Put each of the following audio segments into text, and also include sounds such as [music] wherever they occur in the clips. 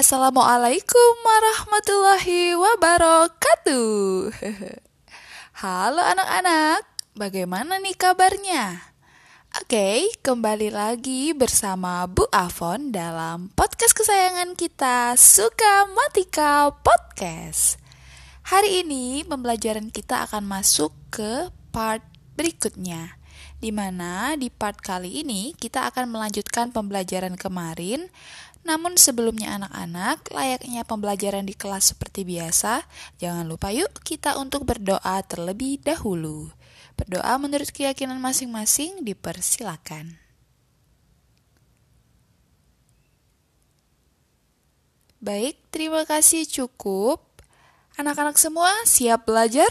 Assalamualaikum warahmatullahi wabarakatuh. [laughs] Halo anak-anak, bagaimana nih kabarnya? Oke, kembali lagi bersama Bu Avon dalam podcast kesayangan kita, Suka Matika Podcast. Hari ini pembelajaran kita akan masuk ke part berikutnya di mana di part kali ini kita akan melanjutkan pembelajaran kemarin namun sebelumnya anak-anak, layaknya pembelajaran di kelas seperti biasa, jangan lupa yuk kita untuk berdoa terlebih dahulu. Berdoa menurut keyakinan masing-masing dipersilakan. Baik, terima kasih cukup. Anak-anak semua siap belajar?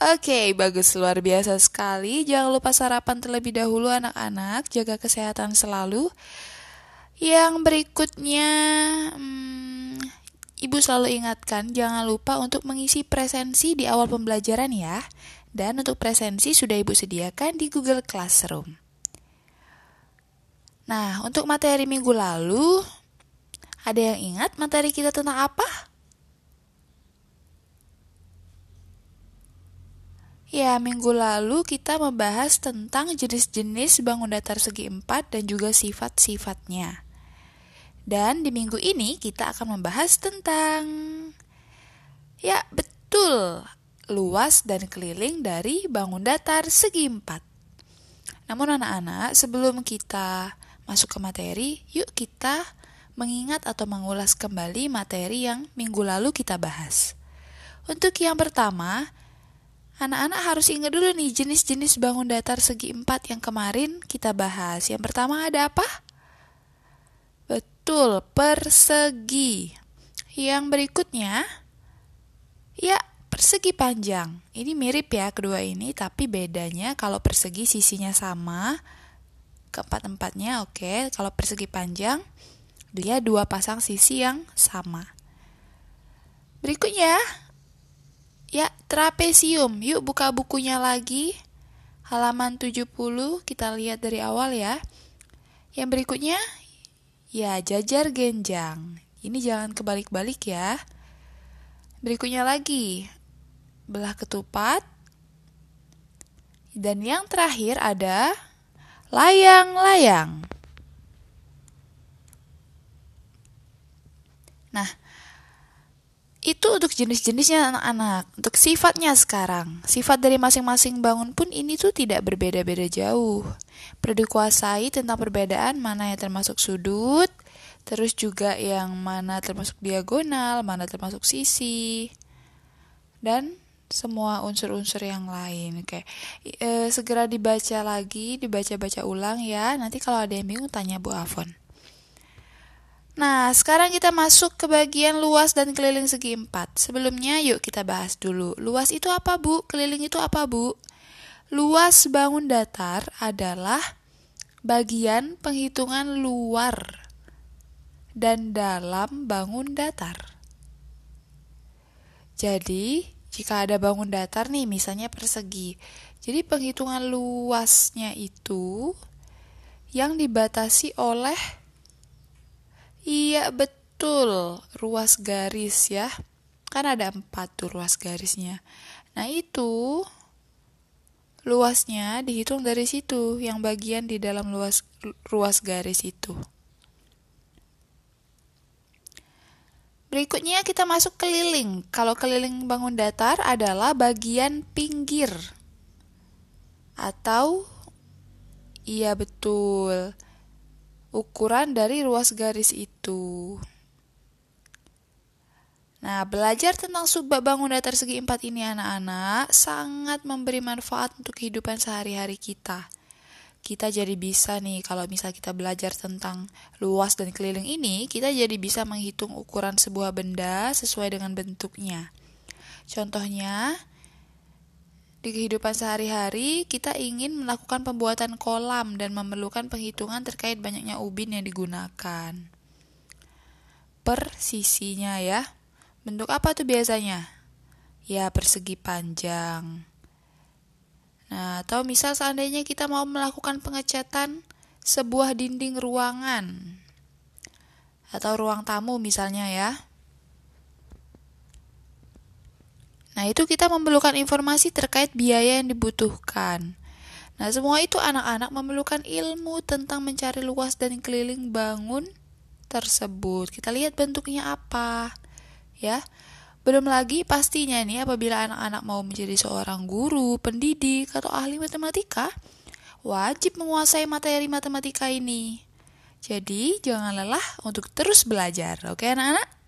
Oke, bagus luar biasa sekali. Jangan lupa sarapan terlebih dahulu anak-anak, jaga kesehatan selalu. Yang berikutnya, hmm, Ibu selalu ingatkan jangan lupa untuk mengisi presensi di awal pembelajaran ya. Dan untuk presensi sudah Ibu sediakan di Google Classroom. Nah, untuk materi minggu lalu, ada yang ingat materi kita tentang apa? Ya, minggu lalu kita membahas tentang jenis-jenis bangun datar segi empat dan juga sifat-sifatnya. Dan di minggu ini kita akan membahas tentang Ya, betul, luas dan keliling dari bangun datar segi empat. Namun anak-anak, sebelum kita masuk ke materi, yuk kita mengingat atau mengulas kembali materi yang minggu lalu kita bahas. Untuk yang pertama, Anak-anak harus ingat dulu nih jenis-jenis bangun datar segi empat yang kemarin kita bahas. Yang pertama ada apa? Betul, persegi. Yang berikutnya, ya persegi panjang. Ini mirip ya kedua ini, tapi bedanya kalau persegi sisinya sama, keempat-empatnya oke. Kalau persegi panjang, dia dua pasang sisi yang sama. Berikutnya, Ya, trapesium. Yuk buka bukunya lagi. Halaman 70, kita lihat dari awal ya. Yang berikutnya, ya jajar genjang. Ini jangan kebalik-balik ya. Berikutnya lagi, belah ketupat. Dan yang terakhir ada layang-layang. Nah, itu untuk jenis-jenisnya anak-anak. Untuk sifatnya sekarang, sifat dari masing-masing bangun pun ini tuh tidak berbeda-beda jauh. Perlu dikuasai tentang perbedaan mana yang termasuk sudut, terus juga yang mana termasuk diagonal, mana termasuk sisi, dan semua unsur-unsur yang lain. Oke, e, segera dibaca lagi, dibaca-baca ulang ya. Nanti kalau ada yang bingung tanya Bu Avon. Nah, sekarang kita masuk ke bagian luas dan keliling segi empat. Sebelumnya, yuk kita bahas dulu. Luas itu apa, Bu? Keliling itu apa, Bu? Luas bangun datar adalah bagian penghitungan luar dan dalam bangun datar. Jadi, jika ada bangun datar nih, misalnya persegi. Jadi, penghitungan luasnya itu yang dibatasi oleh Iya betul, ruas garis ya. Kan ada empat tuh ruas garisnya. Nah itu luasnya dihitung dari situ, yang bagian di dalam luas ruas garis itu. Berikutnya kita masuk keliling. Kalau keliling bangun datar adalah bagian pinggir. Atau iya betul ukuran dari ruas garis itu. Nah, belajar tentang subbab bangun datar segi empat ini anak-anak sangat memberi manfaat untuk kehidupan sehari-hari kita. Kita jadi bisa nih, kalau misal kita belajar tentang luas dan keliling ini, kita jadi bisa menghitung ukuran sebuah benda sesuai dengan bentuknya. Contohnya, di kehidupan sehari-hari, kita ingin melakukan pembuatan kolam dan memerlukan penghitungan terkait banyaknya ubin yang digunakan. Per sisinya ya. Bentuk apa tuh biasanya? Ya, persegi panjang. Nah, atau misal seandainya kita mau melakukan pengecatan sebuah dinding ruangan. atau ruang tamu misalnya ya. Nah, itu kita memerlukan informasi terkait biaya yang dibutuhkan. Nah, semua itu anak-anak memerlukan ilmu tentang mencari luas dan keliling bangun tersebut. Kita lihat bentuknya apa. Ya. Belum lagi pastinya nih apabila anak-anak mau menjadi seorang guru, pendidik, atau ahli matematika, wajib menguasai materi matematika ini. Jadi, jangan lelah untuk terus belajar. Oke, anak-anak?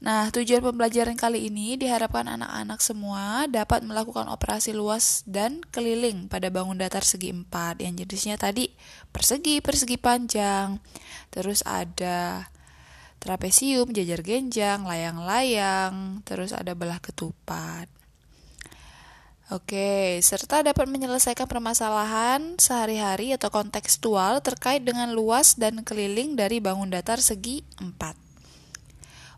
Nah, tujuan pembelajaran kali ini diharapkan anak-anak semua dapat melakukan operasi luas dan keliling pada bangun datar segi empat yang jenisnya tadi persegi, persegi panjang. Terus ada trapesium, jajar genjang, layang-layang, terus ada belah ketupat. Oke, serta dapat menyelesaikan permasalahan sehari-hari atau kontekstual terkait dengan luas dan keliling dari bangun datar segi 4.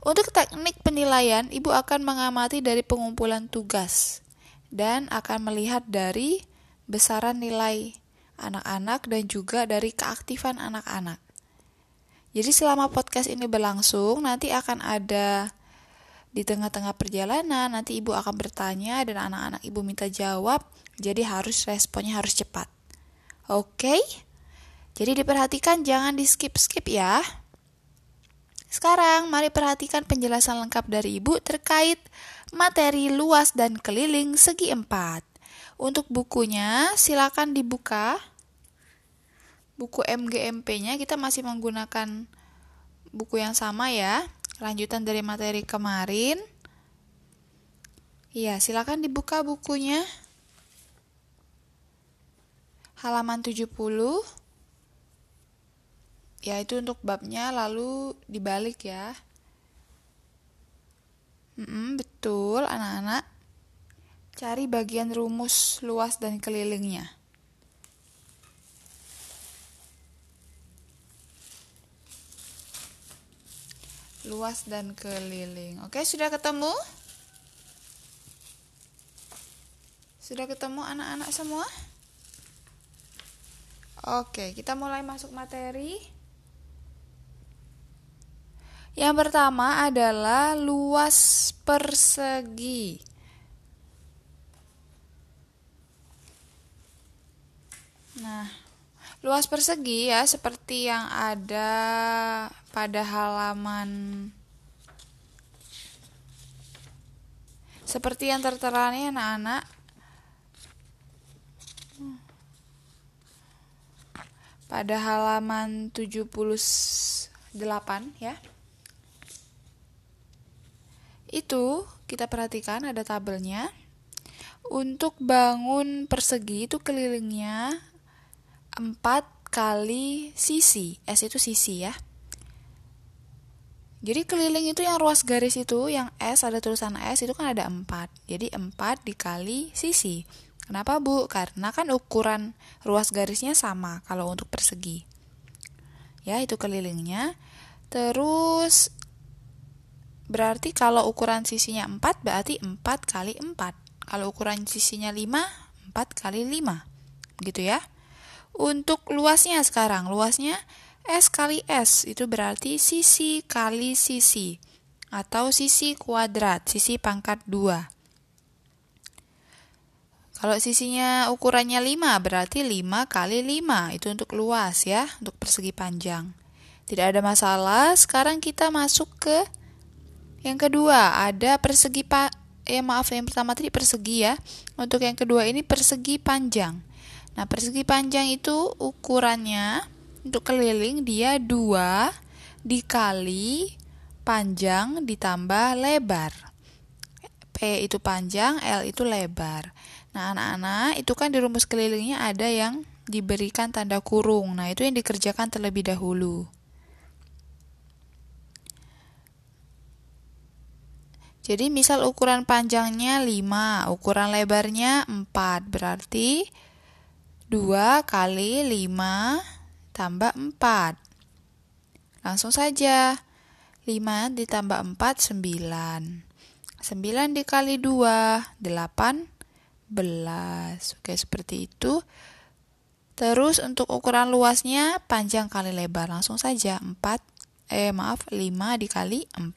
Untuk teknik penilaian, Ibu akan mengamati dari pengumpulan tugas dan akan melihat dari besaran nilai anak-anak dan juga dari keaktifan anak-anak. Jadi selama podcast ini berlangsung, nanti akan ada di tengah-tengah perjalanan, nanti ibu akan bertanya dan anak-anak ibu minta jawab, jadi harus responnya harus cepat. Oke? Jadi diperhatikan jangan di skip-skip ya. Sekarang mari perhatikan penjelasan lengkap dari ibu terkait materi luas dan keliling segi empat. Untuk bukunya silakan dibuka buku MGMP-nya kita masih menggunakan buku yang sama ya. Lanjutan dari materi kemarin. Iya, silakan dibuka bukunya. Halaman 70. Ya, itu untuk babnya lalu dibalik ya. Mm -mm, betul, anak-anak. Cari bagian rumus luas dan kelilingnya. luas dan keliling. Oke, sudah ketemu? Sudah ketemu anak-anak semua? Oke, kita mulai masuk materi. Yang pertama adalah luas persegi. Nah, luas persegi ya seperti yang ada pada halaman seperti yang tertera nih anak-anak pada halaman 78 ya itu kita perhatikan ada tabelnya untuk bangun persegi itu kelilingnya 4 kali sisi S itu sisi ya jadi keliling itu yang ruas garis itu, yang S ada tulisan S itu kan ada 4. Jadi 4 dikali sisi. Kenapa Bu? Karena kan ukuran ruas garisnya sama kalau untuk persegi. Ya, itu kelilingnya. Terus berarti kalau ukuran sisinya 4 berarti 4 kali 4. Kalau ukuran sisinya 5, 4 kali 5. Gitu ya. Untuk luasnya sekarang, luasnya S kali S itu berarti sisi kali sisi atau sisi kuadrat, sisi pangkat 2. Kalau sisinya ukurannya 5 berarti 5 kali 5 itu untuk luas ya, untuk persegi panjang. Tidak ada masalah. Sekarang kita masuk ke yang kedua, ada persegi pa ya maaf yang pertama tadi persegi ya. Untuk yang kedua ini persegi panjang. Nah, persegi panjang itu ukurannya untuk keliling dia dua dikali panjang ditambah lebar. P itu panjang, L itu lebar. Nah, anak-anak, itu kan di rumus kelilingnya ada yang diberikan tanda kurung. Nah, itu yang dikerjakan terlebih dahulu. Jadi misal ukuran panjangnya 5, ukuran lebarnya 4, berarti 2 kali 5 tambah 4. Langsung saja. 5 ditambah 4, 9. 9 dikali 2, 18. Oke, seperti itu. Terus untuk ukuran luasnya panjang kali lebar. Langsung saja 4 eh maaf 5 dikali 4.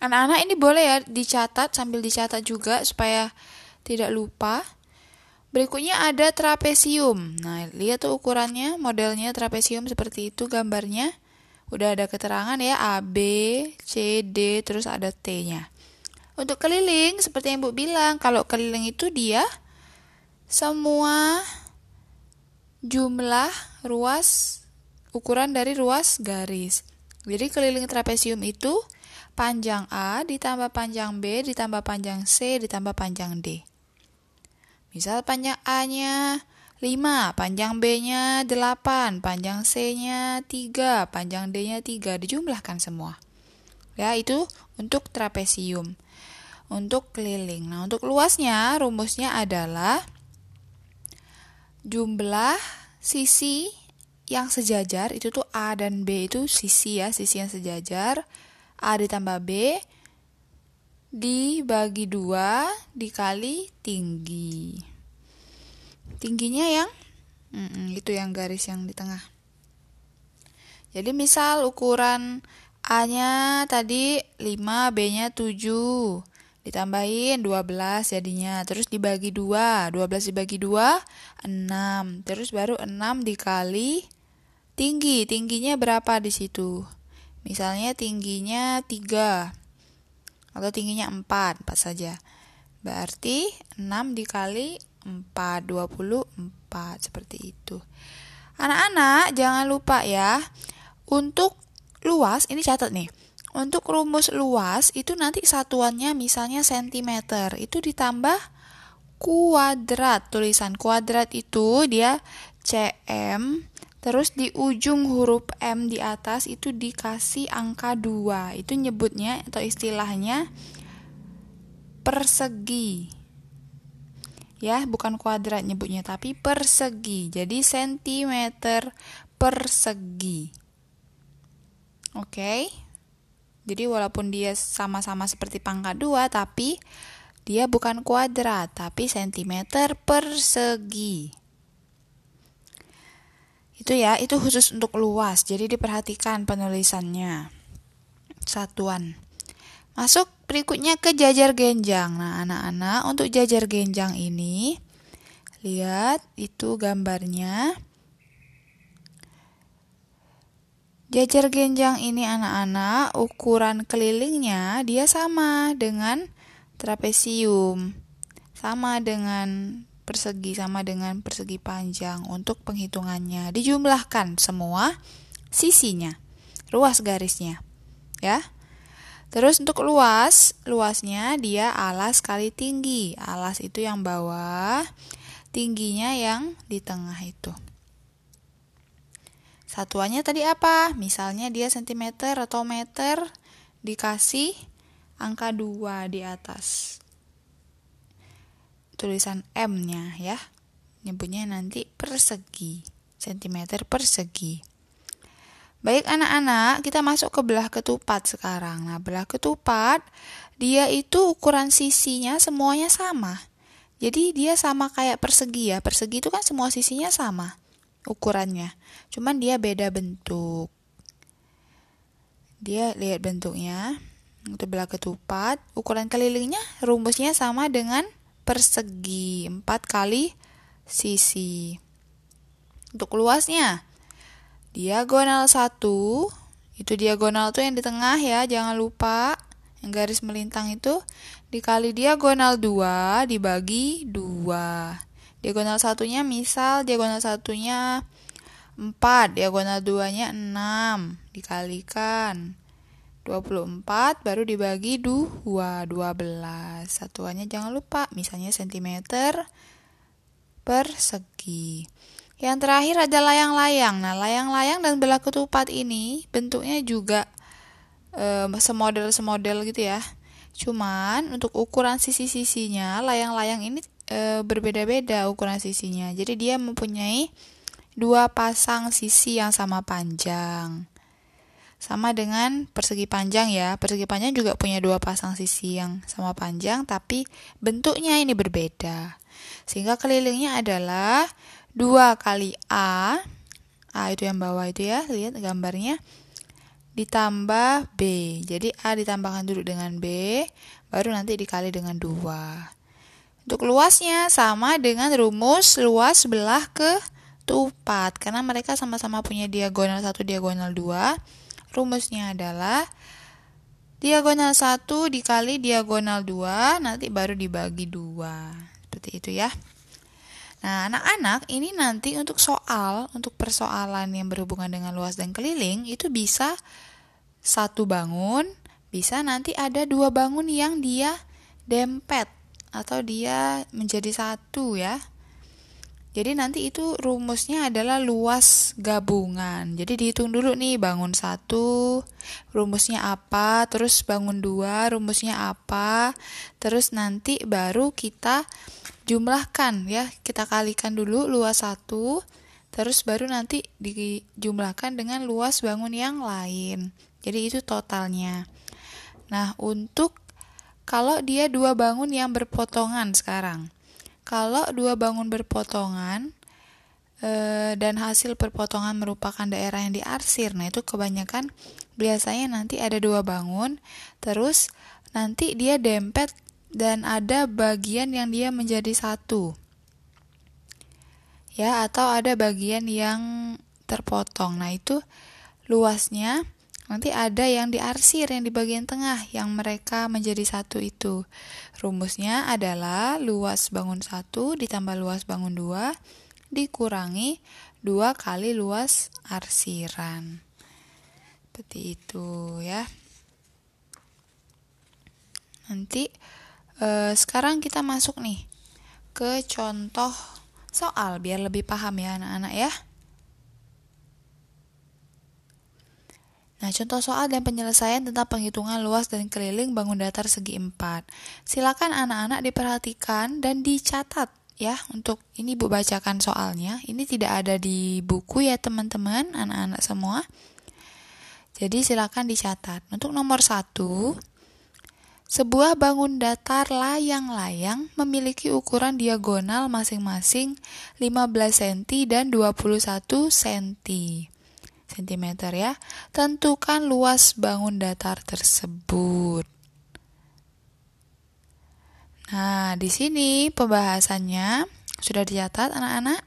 Anak-anak ini boleh ya dicatat sambil dicatat juga supaya tidak lupa. Berikutnya ada trapesium. Nah, lihat tuh ukurannya, modelnya trapesium seperti itu gambarnya. Udah ada keterangan ya A, B, C, D, terus ada T-nya. Untuk keliling, seperti yang Bu bilang, kalau keliling itu dia semua jumlah ruas ukuran dari ruas garis. Jadi keliling trapesium itu panjang A ditambah panjang B ditambah panjang C ditambah panjang D. Misal panjang A-nya 5, panjang B-nya 8, panjang C-nya 3, panjang D-nya 3, dijumlahkan semua. Ya, itu untuk trapesium. Untuk keliling. Nah, untuk luasnya rumusnya adalah jumlah sisi yang sejajar itu tuh A dan B itu sisi ya, sisi yang sejajar. A ditambah B dibagi dua dikali tinggi. Tingginya yang mm itu yang garis yang di tengah. Jadi misal ukuran A-nya tadi 5, B-nya 7. Ditambahin 12 jadinya. Terus dibagi 2. 12 dibagi 2, 6. Terus baru 6 dikali tinggi. Tingginya berapa di situ? Misalnya tingginya 3 atau tingginya 4, 4 saja. Berarti 6 dikali 4, 24 seperti itu. Anak-anak jangan lupa ya untuk luas ini catat nih. Untuk rumus luas itu nanti satuannya misalnya cm itu ditambah kuadrat. Tulisan kuadrat itu dia cm Terus di ujung huruf M di atas itu dikasih angka 2. Itu nyebutnya atau istilahnya persegi. Ya, bukan kuadrat nyebutnya tapi persegi. Jadi sentimeter persegi. Oke. Jadi walaupun dia sama-sama seperti pangkat 2 tapi dia bukan kuadrat tapi sentimeter persegi. Itu ya, itu khusus untuk luas. Jadi diperhatikan penulisannya. Satuan. Masuk berikutnya ke jajar genjang. Nah, anak-anak, untuk jajar genjang ini lihat itu gambarnya. Jajar genjang ini anak-anak, ukuran kelilingnya dia sama dengan trapesium. Sama dengan persegi sama dengan persegi panjang untuk penghitungannya. Dijumlahkan semua sisinya, ruas garisnya. Ya. Terus untuk luas, luasnya dia alas kali tinggi. Alas itu yang bawah, tingginya yang di tengah itu. Satuannya tadi apa? Misalnya dia cm atau meter dikasih angka 2 di atas tulisan M-nya ya. Nyebutnya nanti persegi, sentimeter persegi. Baik anak-anak, kita masuk ke belah ketupat sekarang. Nah, belah ketupat dia itu ukuran sisinya semuanya sama. Jadi dia sama kayak persegi ya. Persegi itu kan semua sisinya sama ukurannya. Cuman dia beda bentuk. Dia lihat bentuknya. Untuk belah ketupat, ukuran kelilingnya rumusnya sama dengan persegi, 4 kali sisi. Untuk luasnya, diagonal 1, itu diagonal tuh yang di tengah ya, jangan lupa. Yang garis melintang itu dikali diagonal 2 dibagi 2. Diagonal satunya misal diagonal satunya 4, diagonal 2-nya 6 dikalikan 24 baru dibagi 2, 12. Satuannya jangan lupa, misalnya sentimeter persegi. Yang terakhir ada layang-layang. Nah, layang-layang dan belah ketupat ini bentuknya juga semodel-semodel gitu ya. Cuman untuk ukuran sisi-sisinya, layang-layang ini e, berbeda-beda ukuran sisinya. Jadi dia mempunyai dua pasang sisi yang sama panjang. Sama dengan persegi panjang ya. Persegi panjang juga punya dua pasang sisi yang sama panjang tapi bentuknya ini berbeda. Sehingga kelilingnya adalah dua kali A. A itu yang bawah itu ya, lihat gambarnya. ditambah B. Jadi A ditambahkan dulu dengan B, baru nanti dikali dengan 2. Untuk luasnya sama dengan rumus luas belah ke tupat. Karena mereka sama-sama punya diagonal 1, diagonal 2. Rumusnya adalah diagonal 1 dikali diagonal 2, nanti baru dibagi 2. Seperti itu ya. Nah, anak-anak ini nanti untuk soal, untuk persoalan yang berhubungan dengan luas dan keliling, itu bisa satu bangun, bisa nanti ada dua bangun yang dia dempet atau dia menjadi satu ya. Jadi nanti itu rumusnya adalah luas gabungan. Jadi dihitung dulu nih bangun satu, rumusnya apa, terus bangun dua, rumusnya apa, terus nanti baru kita jumlahkan ya. Kita kalikan dulu luas satu, terus baru nanti dijumlahkan dengan luas bangun yang lain. Jadi itu totalnya. Nah, untuk kalau dia dua bangun yang berpotongan sekarang. Kalau dua bangun berpotongan e, dan hasil perpotongan merupakan daerah yang diarsir, nah itu kebanyakan biasanya nanti ada dua bangun, terus nanti dia dempet dan ada bagian yang dia menjadi satu. Ya, atau ada bagian yang terpotong. Nah, itu luasnya Nanti ada yang diarsir yang di bagian tengah yang mereka menjadi satu itu. Rumusnya adalah luas bangun satu ditambah luas bangun dua dikurangi dua kali luas arsiran. Seperti itu ya. Nanti eh, sekarang kita masuk nih ke contoh soal biar lebih paham ya anak-anak ya. Nah, contoh soal dan penyelesaian tentang penghitungan luas dan keliling bangun datar segi 4. Silakan anak-anak diperhatikan dan dicatat ya untuk ini Bu bacakan soalnya. Ini tidak ada di buku ya teman-teman, anak-anak semua. Jadi silakan dicatat. Untuk nomor satu, sebuah bangun datar layang-layang memiliki ukuran diagonal masing-masing 15 cm dan 21 cm cm ya. Tentukan luas bangun datar tersebut. Nah, di sini pembahasannya sudah dicatat anak-anak.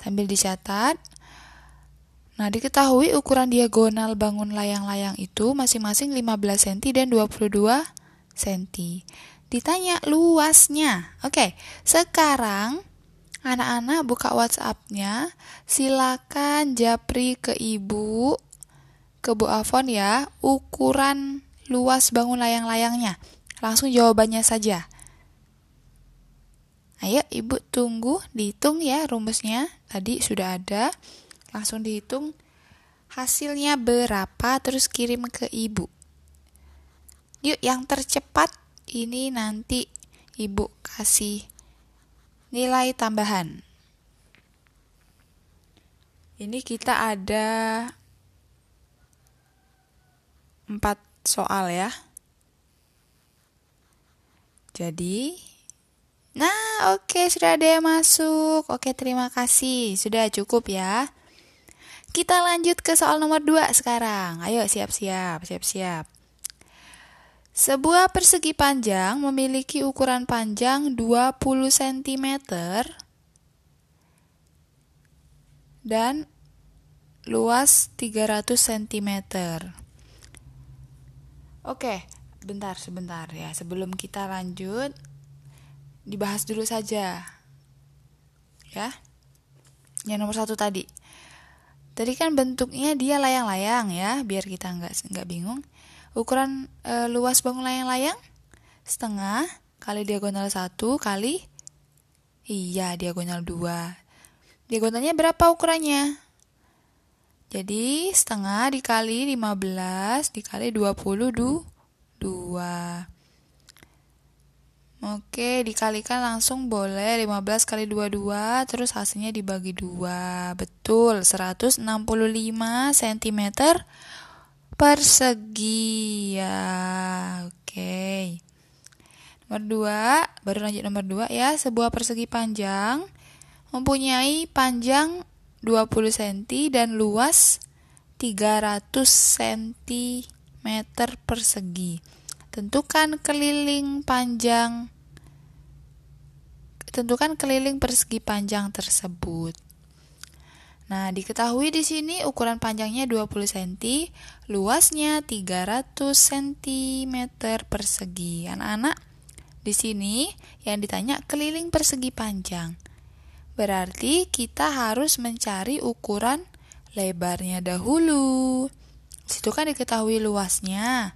Sambil dicatat, Nah, diketahui ukuran diagonal bangun layang-layang itu masing-masing 15 cm dan 22 cm. Ditanya luasnya. Oke, sekarang Anak-anak buka WhatsApp-nya, silakan japri ke ibu, ke Bu Avon ya, ukuran luas bangun layang-layangnya. Langsung jawabannya saja. Ayo ibu tunggu, dihitung ya rumusnya. Tadi sudah ada. Langsung dihitung hasilnya berapa, terus kirim ke ibu. Yuk yang tercepat ini nanti ibu kasih nilai tambahan. Ini kita ada empat soal ya. Jadi, nah oke okay, sudah ada yang masuk. Oke okay, terima kasih, sudah cukup ya. Kita lanjut ke soal nomor 2 sekarang. Ayo siap-siap, siap-siap. Sebuah persegi panjang memiliki ukuran panjang 20 cm dan luas 300 cm. Oke, bentar sebentar ya. Sebelum kita lanjut, dibahas dulu saja. Ya. Yang nomor satu tadi. Tadi kan bentuknya dia layang-layang ya, biar kita nggak nggak bingung. Ukuran e, luas bangun layang-layang setengah kali diagonal 1 kali iya diagonal 2. Diagonalnya berapa ukurannya? Jadi setengah dikali 15 dikali 22. Oke, dikalikan langsung boleh 15 kali 22 terus hasilnya dibagi 2. Betul, 165 cm persegi ya oke okay. nomor dua baru lanjut nomor dua ya sebuah persegi panjang mempunyai panjang 20 cm dan luas 300 cm persegi. Tentukan keliling panjang tentukan keliling persegi panjang tersebut. Nah, diketahui di sini ukuran panjangnya 20 cm, luasnya 300 cm persegi. Anak-anak, di sini yang ditanya keliling persegi panjang. Berarti kita harus mencari ukuran lebarnya dahulu. Situ kan diketahui luasnya.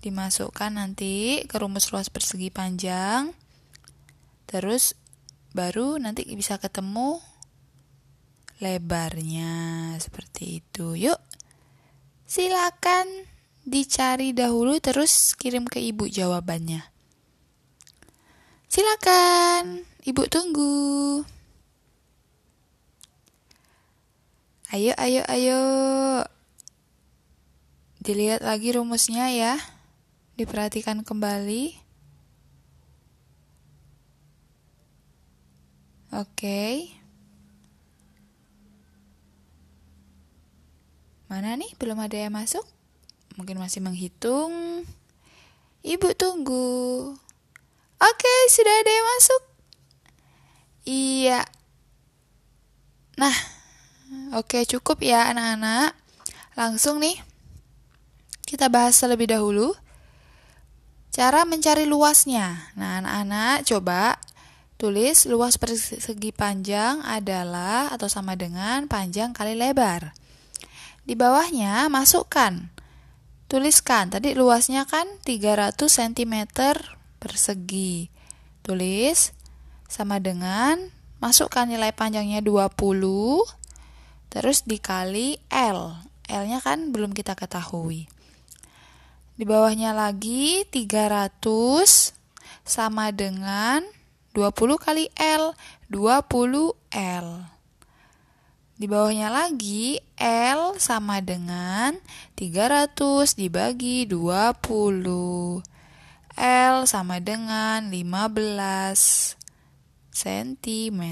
Dimasukkan nanti ke rumus luas persegi panjang. Terus baru nanti bisa ketemu lebarnya seperti itu. Yuk, silakan dicari dahulu terus kirim ke ibu jawabannya. Silakan, ibu tunggu. Ayo, ayo, ayo. Dilihat lagi rumusnya ya. Diperhatikan kembali. Oke. Okay. Mana nih? Belum ada yang masuk? Mungkin masih menghitung. Ibu tunggu. Oke, sudah ada yang masuk. Iya. Nah, oke cukup ya anak-anak. Langsung nih, kita bahas terlebih dahulu. Cara mencari luasnya. Nah, anak-anak coba tulis luas persegi panjang adalah atau sama dengan panjang kali lebar. Di bawahnya masukkan. Tuliskan, tadi luasnya kan 300 cm persegi. Tulis sama dengan masukkan nilai panjangnya 20 terus dikali L. L-nya kan belum kita ketahui. Di bawahnya lagi 300 sama dengan 20 kali L, 20 L. Di bawahnya lagi L sama dengan 300 dibagi 20. L sama dengan 15 cm.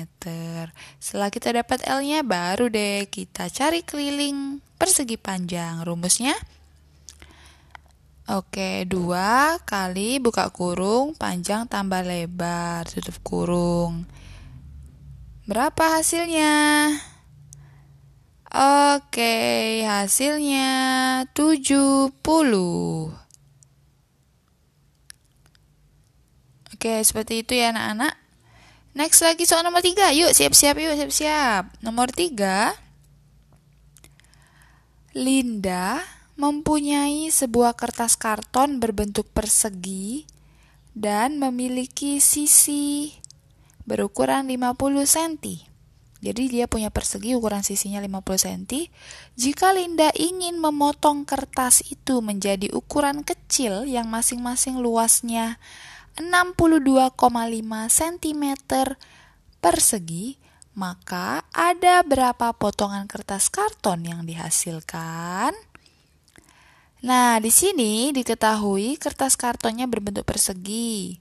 Setelah kita dapat L-nya baru deh kita cari keliling persegi panjang. Rumusnya Oke, 2 kali buka kurung panjang tambah lebar tutup kurung. Berapa hasilnya? Oke, hasilnya 70. Oke, seperti itu ya anak-anak. Next lagi soal nomor 3. Yuk, siap-siap yuk, siap-siap. Nomor 3. Linda mempunyai sebuah kertas karton berbentuk persegi dan memiliki sisi berukuran 50 cm. Jadi dia punya persegi ukuran sisinya 50 cm. Jika Linda ingin memotong kertas itu menjadi ukuran kecil yang masing-masing luasnya 62,5 cm persegi, maka ada berapa potongan kertas karton yang dihasilkan? Nah, di sini diketahui kertas kartonnya berbentuk persegi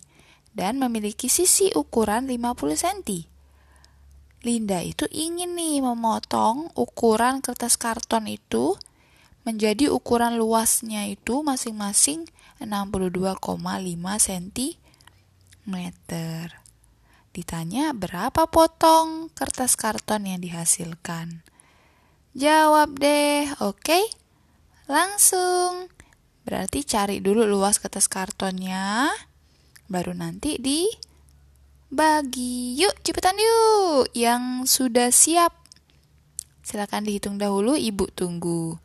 dan memiliki sisi ukuran 50 cm. Linda itu ingin nih memotong ukuran kertas karton itu menjadi ukuran luasnya itu masing-masing 62,5 cm. Ditanya berapa potong kertas karton yang dihasilkan. Jawab deh, oke? Okay? Langsung. Berarti cari dulu luas kertas kartonnya, baru nanti di bagi. Yuk, cepetan yuk. Yang sudah siap. Silakan dihitung dahulu, Ibu tunggu.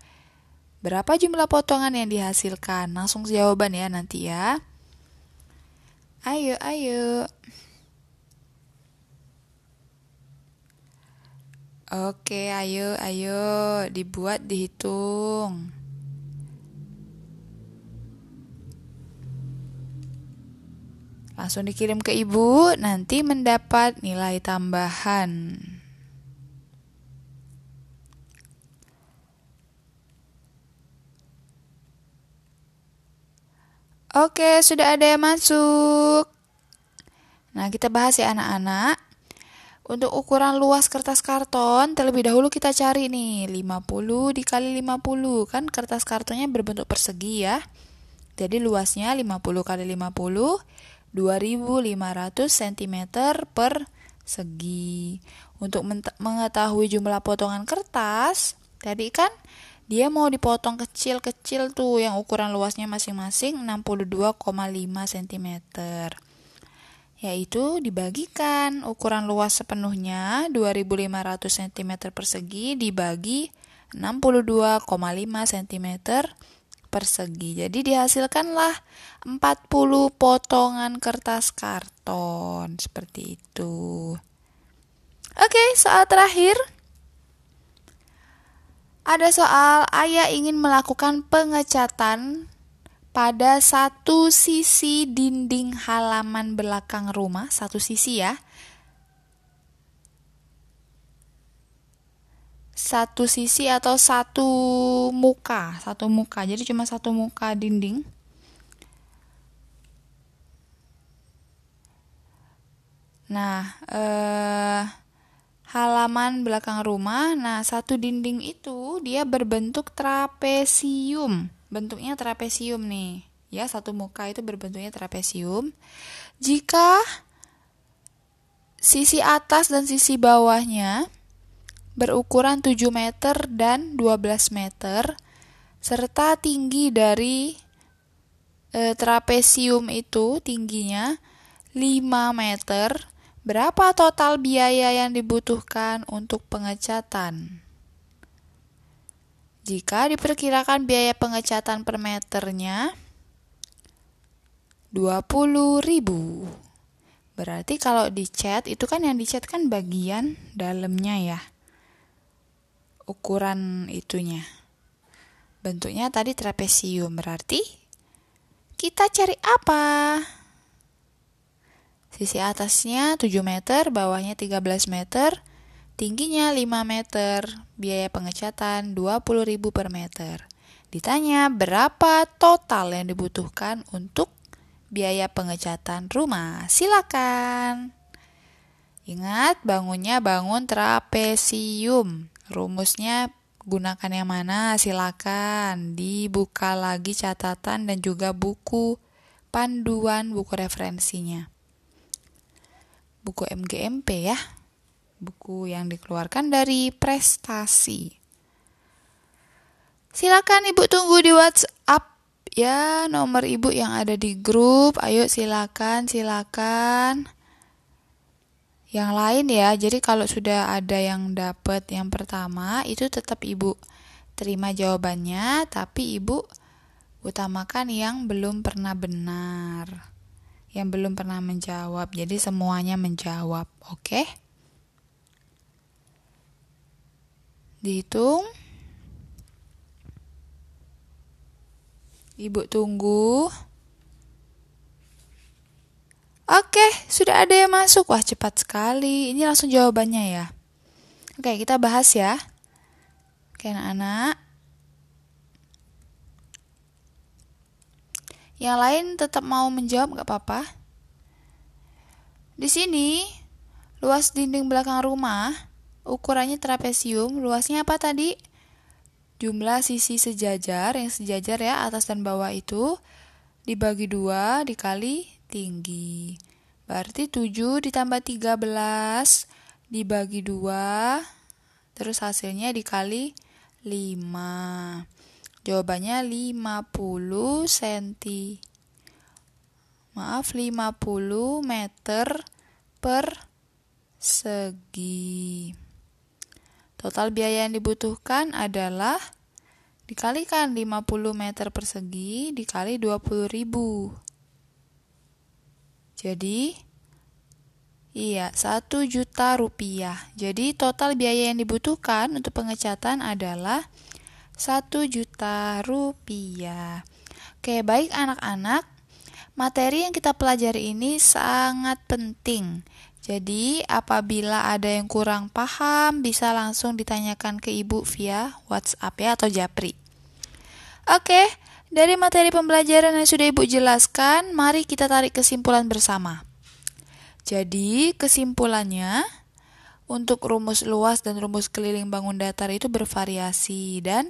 Berapa jumlah potongan yang dihasilkan? Langsung jawaban ya nanti ya. Ayo, ayo. Oke, ayo, ayo. Dibuat, dihitung. Langsung dikirim ke ibu, nanti mendapat nilai tambahan. Oke, sudah ada yang masuk. Nah, kita bahas ya anak-anak. Untuk ukuran luas kertas karton, terlebih dahulu kita cari nih 50 dikali 50 kan kertas kartonnya berbentuk persegi ya. Jadi luasnya 50 kali 50 2500 cm per segi. Untuk mengetahui jumlah potongan kertas, tadi kan dia mau dipotong kecil-kecil tuh yang ukuran luasnya masing-masing 62,5 cm yaitu dibagikan ukuran luas sepenuhnya 2500 cm persegi dibagi 62,5 cm. Jadi dihasilkanlah 40 potongan kertas karton seperti itu. Oke, soal terakhir. Ada soal ayah ingin melakukan pengecatan pada satu sisi dinding halaman belakang rumah, satu sisi ya. Satu sisi atau satu muka, satu muka. Jadi cuma satu muka dinding. Nah, eh, halaman belakang rumah. Nah, satu dinding itu dia berbentuk trapesium bentuknya trapesium nih. Ya, satu muka itu berbentuknya trapesium. Jika sisi atas dan sisi bawahnya berukuran 7 meter dan 12 meter serta tinggi dari e, trapesium itu tingginya 5 meter, berapa total biaya yang dibutuhkan untuk pengecatan? Jika diperkirakan biaya pengecatan per meternya 20.000. Berarti kalau dicat itu kan yang dicat kan bagian dalamnya ya. Ukuran itunya. Bentuknya tadi trapesium berarti kita cari apa? Sisi atasnya 7 meter, bawahnya 13 meter Tingginya 5 meter, biaya pengecatan 20.000 per meter. Ditanya berapa total yang dibutuhkan untuk biaya pengecatan rumah. Silakan. Ingat, bangunnya bangun trapesium. Rumusnya gunakan yang mana? Silakan. Dibuka lagi catatan dan juga buku panduan buku referensinya. Buku MGMP ya buku yang dikeluarkan dari prestasi. Silakan Ibu tunggu di WhatsApp ya nomor Ibu yang ada di grup. Ayo silakan, silakan. Yang lain ya. Jadi kalau sudah ada yang dapat yang pertama itu tetap Ibu terima jawabannya, tapi Ibu utamakan yang belum pernah benar. Yang belum pernah menjawab. Jadi semuanya menjawab, oke? Okay? Dihitung. Ibu tunggu. Oke, sudah ada yang masuk. Wah, cepat sekali. Ini langsung jawabannya ya. Oke, kita bahas ya. Oke, anak-anak. Yang lain tetap mau menjawab nggak apa-apa. Di sini, luas dinding belakang rumah Ukurannya trapesium, luasnya apa tadi? Jumlah sisi sejajar, yang sejajar ya, atas dan bawah itu dibagi dua dikali tinggi. Berarti 7 ditambah 13 dibagi dua, terus hasilnya dikali 5. Jawabannya 50 cm. Maaf, 50 meter per segi. Total biaya yang dibutuhkan adalah dikalikan 50 meter persegi dikali 20 ribu. Jadi, iya, 1 juta rupiah. Jadi, total biaya yang dibutuhkan untuk pengecatan adalah 1 juta rupiah. Oke, baik anak-anak. Materi yang kita pelajari ini sangat penting jadi, apabila ada yang kurang paham, bisa langsung ditanyakan ke ibu via WhatsApp ya atau Japri. Oke, dari materi pembelajaran yang sudah ibu jelaskan, mari kita tarik kesimpulan bersama. Jadi, kesimpulannya, untuk rumus luas dan rumus keliling bangun datar itu bervariasi dan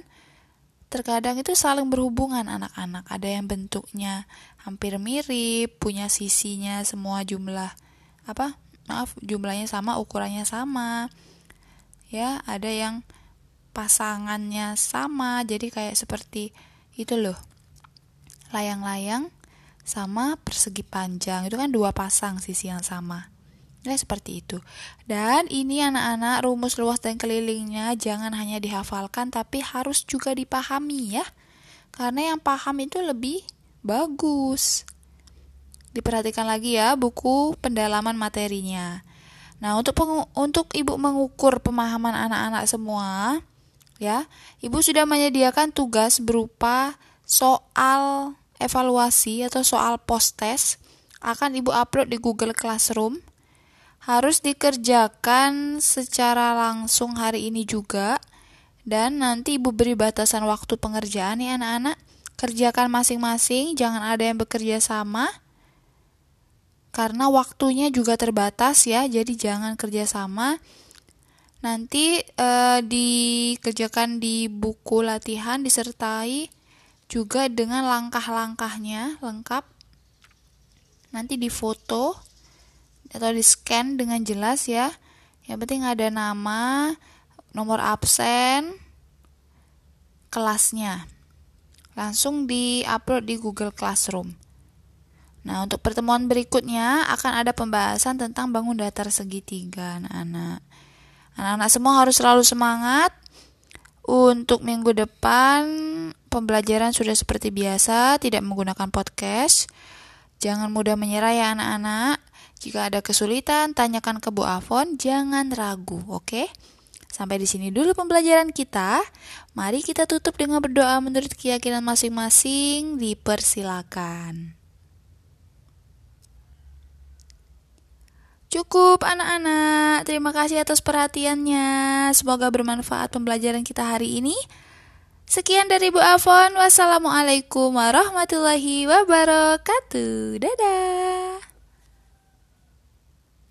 terkadang itu saling berhubungan anak-anak. Ada yang bentuknya hampir mirip, punya sisinya semua jumlah apa? Maaf, jumlahnya sama, ukurannya sama. Ya, ada yang pasangannya sama. Jadi kayak seperti itu loh. Layang-layang sama persegi panjang. Itu kan dua pasang sisi yang sama. Ya, seperti itu. Dan ini anak-anak rumus luas dan kelilingnya jangan hanya dihafalkan tapi harus juga dipahami ya. Karena yang paham itu lebih bagus. Diperhatikan lagi ya buku pendalaman materinya. Nah, untuk untuk Ibu mengukur pemahaman anak-anak semua, ya, Ibu sudah menyediakan tugas berupa soal evaluasi atau soal post-test akan Ibu upload di Google Classroom. Harus dikerjakan secara langsung hari ini juga. Dan nanti Ibu beri batasan waktu pengerjaan ya anak-anak kerjakan masing-masing, jangan ada yang bekerja sama. Karena waktunya juga terbatas ya, jadi jangan kerja sama. Nanti eh, dikerjakan di buku latihan disertai juga dengan langkah-langkahnya lengkap. Nanti difoto atau di scan dengan jelas ya. Yang penting ada nama, nomor absen, kelasnya langsung di-upload di Google Classroom. Nah, untuk pertemuan berikutnya akan ada pembahasan tentang bangun datar segitiga anak-anak. Anak-anak semua harus selalu semangat. Untuk minggu depan pembelajaran sudah seperti biasa, tidak menggunakan podcast. Jangan mudah menyerah ya anak-anak. Jika ada kesulitan, tanyakan ke Bu Avon, jangan ragu, oke? Sampai di sini dulu pembelajaran kita. Mari kita tutup dengan berdoa menurut keyakinan masing-masing. Dipersilakan. Cukup anak-anak, terima kasih atas perhatiannya. Semoga bermanfaat pembelajaran kita hari ini. Sekian dari Bu Afon. Wassalamualaikum warahmatullahi wabarakatuh. Dadah.